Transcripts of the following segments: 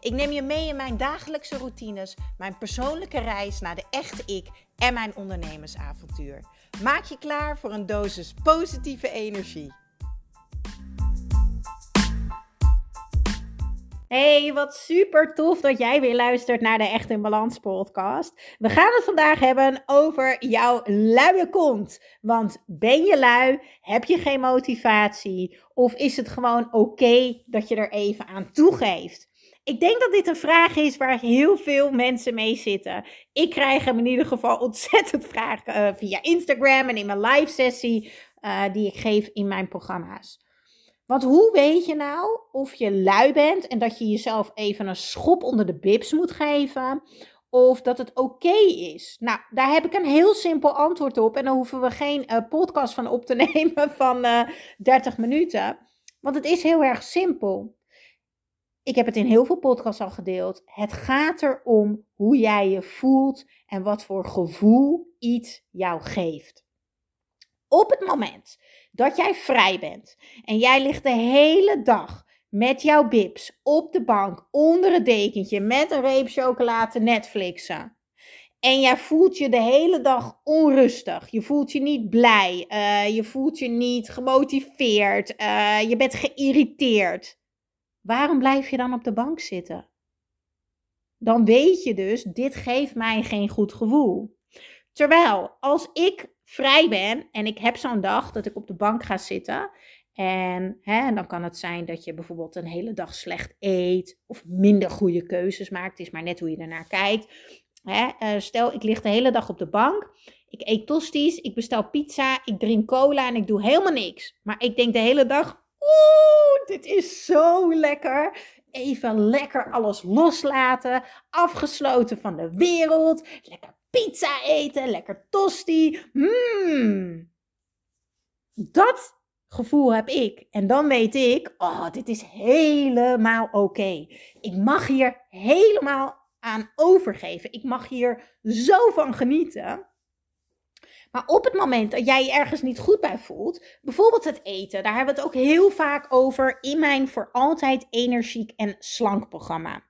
Ik neem je mee in mijn dagelijkse routines, mijn persoonlijke reis naar de echte ik en mijn ondernemersavontuur. Maak je klaar voor een dosis positieve energie. Hey, wat super tof dat jij weer luistert naar de Echt in Balans podcast. We gaan het vandaag hebben over jouw luie kont. Want ben je lui? Heb je geen motivatie? Of is het gewoon oké dat je er even aan toegeeft? Ik denk dat dit een vraag is waar heel veel mensen mee zitten. Ik krijg hem in ieder geval ontzettend vragen uh, via Instagram en in mijn live sessie uh, die ik geef in mijn programma's. Want hoe weet je nou of je lui bent en dat je jezelf even een schop onder de bibs moet geven? Of dat het oké is? Nou, daar heb ik een heel simpel antwoord op. En dan hoeven we geen uh, podcast van op te nemen van 30 minuten. Want het is heel erg simpel. Ik heb het in heel veel podcasts al gedeeld. Het gaat erom hoe jij je voelt en wat voor gevoel iets jou geeft. Op het moment dat jij vrij bent en jij ligt de hele dag met jouw bips op de bank onder het dekentje met een reep chocolade Netflixen. En jij voelt je de hele dag onrustig. Je voelt je niet blij. Uh, je voelt je niet gemotiveerd. Uh, je bent geïrriteerd. Waarom blijf je dan op de bank zitten? Dan weet je dus, dit geeft mij geen goed gevoel. Terwijl als ik vrij ben en ik heb zo'n dag dat ik op de bank ga zitten. En hè, dan kan het zijn dat je bijvoorbeeld een hele dag slecht eet of minder goede keuzes maakt. Het is maar net hoe je ernaar kijkt. Hè, uh, stel, ik lig de hele dag op de bank. Ik eet tosties, ik bestel pizza, ik drink cola en ik doe helemaal niks. Maar ik denk de hele dag, Dit is zo lekker. Even lekker alles loslaten. Afgesloten van de wereld. Lekker pizza eten. Lekker tosti. Mmm. Dat gevoel heb ik. En dan weet ik, oh, dit is helemaal oké. Ik mag hier helemaal aan overgeven. Ik mag hier zo van genieten. Maar op het moment dat jij je ergens niet goed bij voelt, bijvoorbeeld het eten, daar hebben we het ook heel vaak over in mijn voor altijd energiek en slank programma.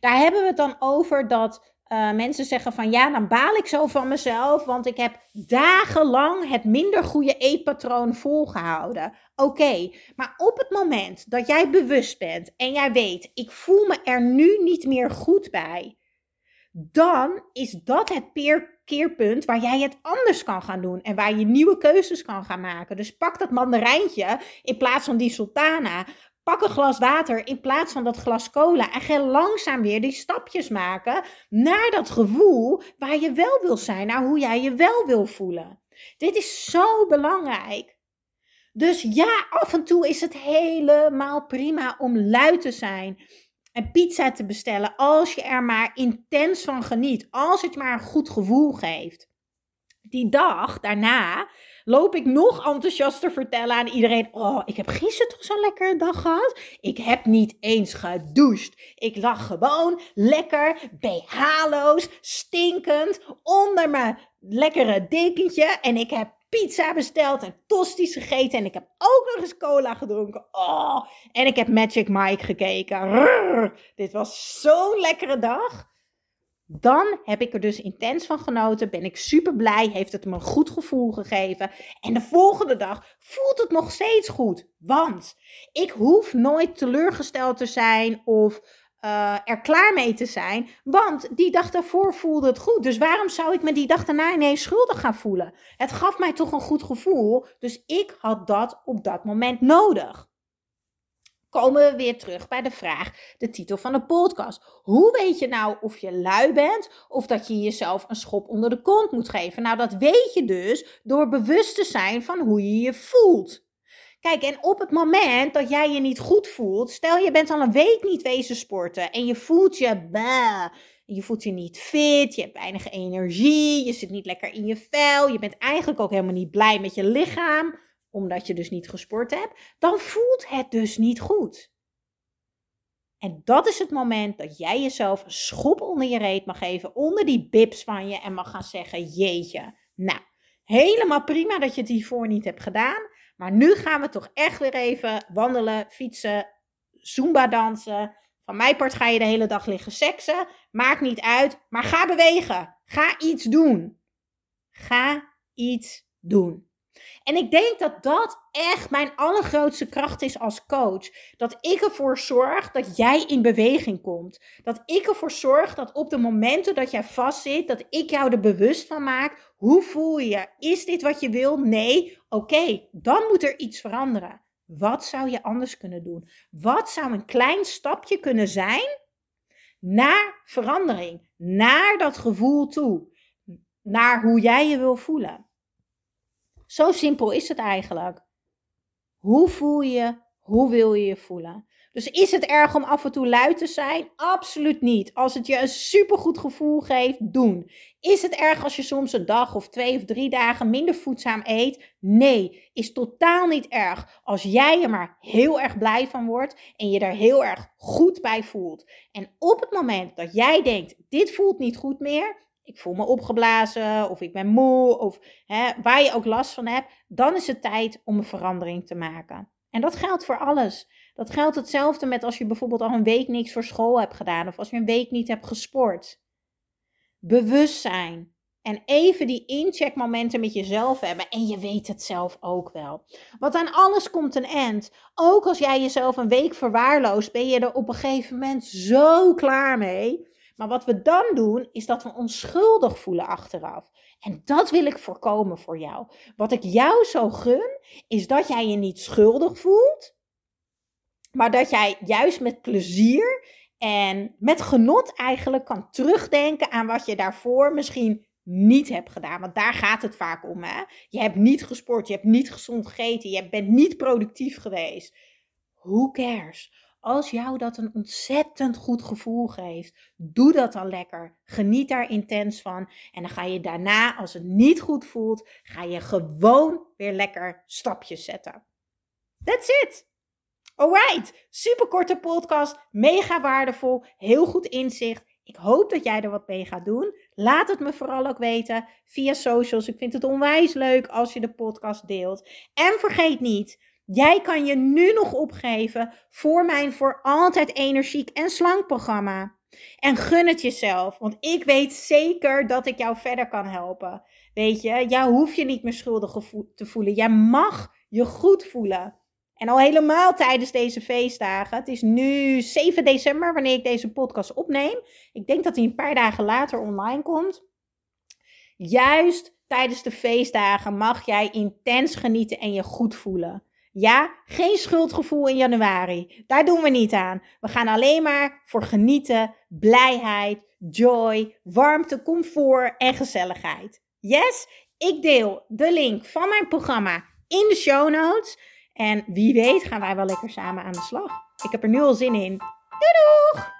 Daar hebben we het dan over dat uh, mensen zeggen van ja, dan baal ik zo van mezelf, want ik heb dagenlang het minder goede eetpatroon volgehouden. Oké, maar op het moment dat jij bewust bent en jij weet, ik voel me er nu niet meer goed bij, dan is dat het peer keerpunt waar jij het anders kan gaan doen en waar je nieuwe keuzes kan gaan maken. Dus pak dat mandarijntje in plaats van die sultana. Pak een glas water in plaats van dat glas cola en ga langzaam weer die stapjes maken naar dat gevoel waar je wel wil zijn, naar hoe jij je wel wil voelen. Dit is zo belangrijk. Dus ja, af en toe is het helemaal prima om luid te zijn en pizza te bestellen als je er maar intens van geniet. Als het maar een goed gevoel geeft. Die dag daarna loop ik nog enthousiaster vertellen aan iedereen: Oh, ik heb gisteren toch zo'n lekkere dag gehad. Ik heb niet eens gedoucht. Ik lag gewoon lekker, BH'loos, stinkend, onder mijn lekkere dekentje. En ik heb pizza besteld en tosties gegeten. En ik heb ook nog eens cola gedronken. Oh, en ik heb Magic Mike gekeken. dit was zo'n lekkere dag. Dan heb ik er dus intens van genoten. Ben ik super blij. Heeft het me een goed gevoel gegeven. En de volgende dag voelt het nog steeds goed. Want ik hoef nooit teleurgesteld te zijn of uh, er klaar mee te zijn. Want die dag daarvoor voelde het goed. Dus waarom zou ik me die dag daarna ineens schuldig gaan voelen? Het gaf mij toch een goed gevoel. Dus ik had dat op dat moment nodig. Komen we weer terug bij de vraag, de titel van de podcast. Hoe weet je nou of je lui bent of dat je jezelf een schop onder de kont moet geven? Nou, dat weet je dus door bewust te zijn van hoe je je voelt. Kijk, en op het moment dat jij je niet goed voelt, stel je bent al een week niet wezen sporten en je voelt je bah, je voelt je niet fit, je hebt weinig energie, je zit niet lekker in je vel, je bent eigenlijk ook helemaal niet blij met je lichaam, omdat je dus niet gesport hebt, dan voelt het dus niet goed. En dat is het moment dat jij jezelf een schop onder je reet mag geven, onder die bips van je en mag gaan zeggen, jeetje, nou, helemaal prima dat je het hiervoor niet hebt gedaan, maar nu gaan we toch echt weer even wandelen, fietsen, zumba dansen. Van mijn part ga je de hele dag liggen seksen, maakt niet uit, maar ga bewegen, ga iets doen. Ga iets doen. En ik denk dat dat echt mijn allergrootste kracht is als coach. Dat ik ervoor zorg dat jij in beweging komt. Dat ik ervoor zorg dat op de momenten dat jij vastzit, dat ik jou er bewust van maak. Hoe voel je? Is dit wat je wil? Nee. Oké, dan moet er iets veranderen. Wat zou je anders kunnen doen? Wat zou een klein stapje kunnen zijn naar verandering? Naar dat gevoel toe. Naar hoe jij je wil voelen. Zo simpel is het eigenlijk. Hoe voel je? Hoe wil je je voelen? Dus is het erg om af en toe luid te zijn? Absoluut niet. Als het je een supergoed gevoel geeft, doen. Is het erg als je soms een dag of twee of drie dagen minder voedzaam eet? Nee, is totaal niet erg. Als jij er maar heel erg blij van wordt en je er heel erg goed bij voelt. En op het moment dat jij denkt, dit voelt niet goed meer, ik voel me opgeblazen of ik ben moe of hè, waar je ook last van hebt, dan is het tijd om een verandering te maken. En dat geldt voor alles. Dat geldt hetzelfde met als je bijvoorbeeld al een week niks voor school hebt gedaan of als je een week niet hebt gesport. Bewustzijn en even die incheckmomenten met jezelf hebben en je weet het zelf ook wel. Want aan alles komt een end. Ook als jij jezelf een week verwaarloost, ben je er op een gegeven moment zo klaar mee maar wat we dan doen, is dat we ons schuldig voelen achteraf. En dat wil ik voorkomen voor jou. Wat ik jou zo gun, is dat jij je niet schuldig voelt, maar dat jij juist met plezier en met genot eigenlijk kan terugdenken aan wat je daarvoor misschien niet hebt gedaan. Want daar gaat het vaak om. Hè? Je hebt niet gesport, je hebt niet gezond gegeten, je bent niet productief geweest. Who cares? Als jou dat een ontzettend goed gevoel geeft, doe dat dan lekker. Geniet daar intens van. En dan ga je daarna, als het niet goed voelt, ga je gewoon weer lekker stapjes zetten. That's it. Alright, super korte podcast, mega waardevol, heel goed inzicht. Ik hoop dat jij er wat mee gaat doen. Laat het me vooral ook weten via socials. Ik vind het onwijs leuk als je de podcast deelt. En vergeet niet, Jij kan je nu nog opgeven voor mijn voor altijd energiek en slank programma. En gun het jezelf, want ik weet zeker dat ik jou verder kan helpen. Weet je, jou hoef je niet meer schuldig te voelen. Jij mag je goed voelen. En al helemaal tijdens deze feestdagen. Het is nu 7 december wanneer ik deze podcast opneem. Ik denk dat hij een paar dagen later online komt. Juist tijdens de feestdagen mag jij intens genieten en je goed voelen. Ja, geen schuldgevoel in januari. Daar doen we niet aan. We gaan alleen maar voor genieten, blijheid, joy, warmte, comfort en gezelligheid. Yes, ik deel de link van mijn programma in de show notes. En wie weet gaan wij wel lekker samen aan de slag. Ik heb er nu al zin in. Doei doeg!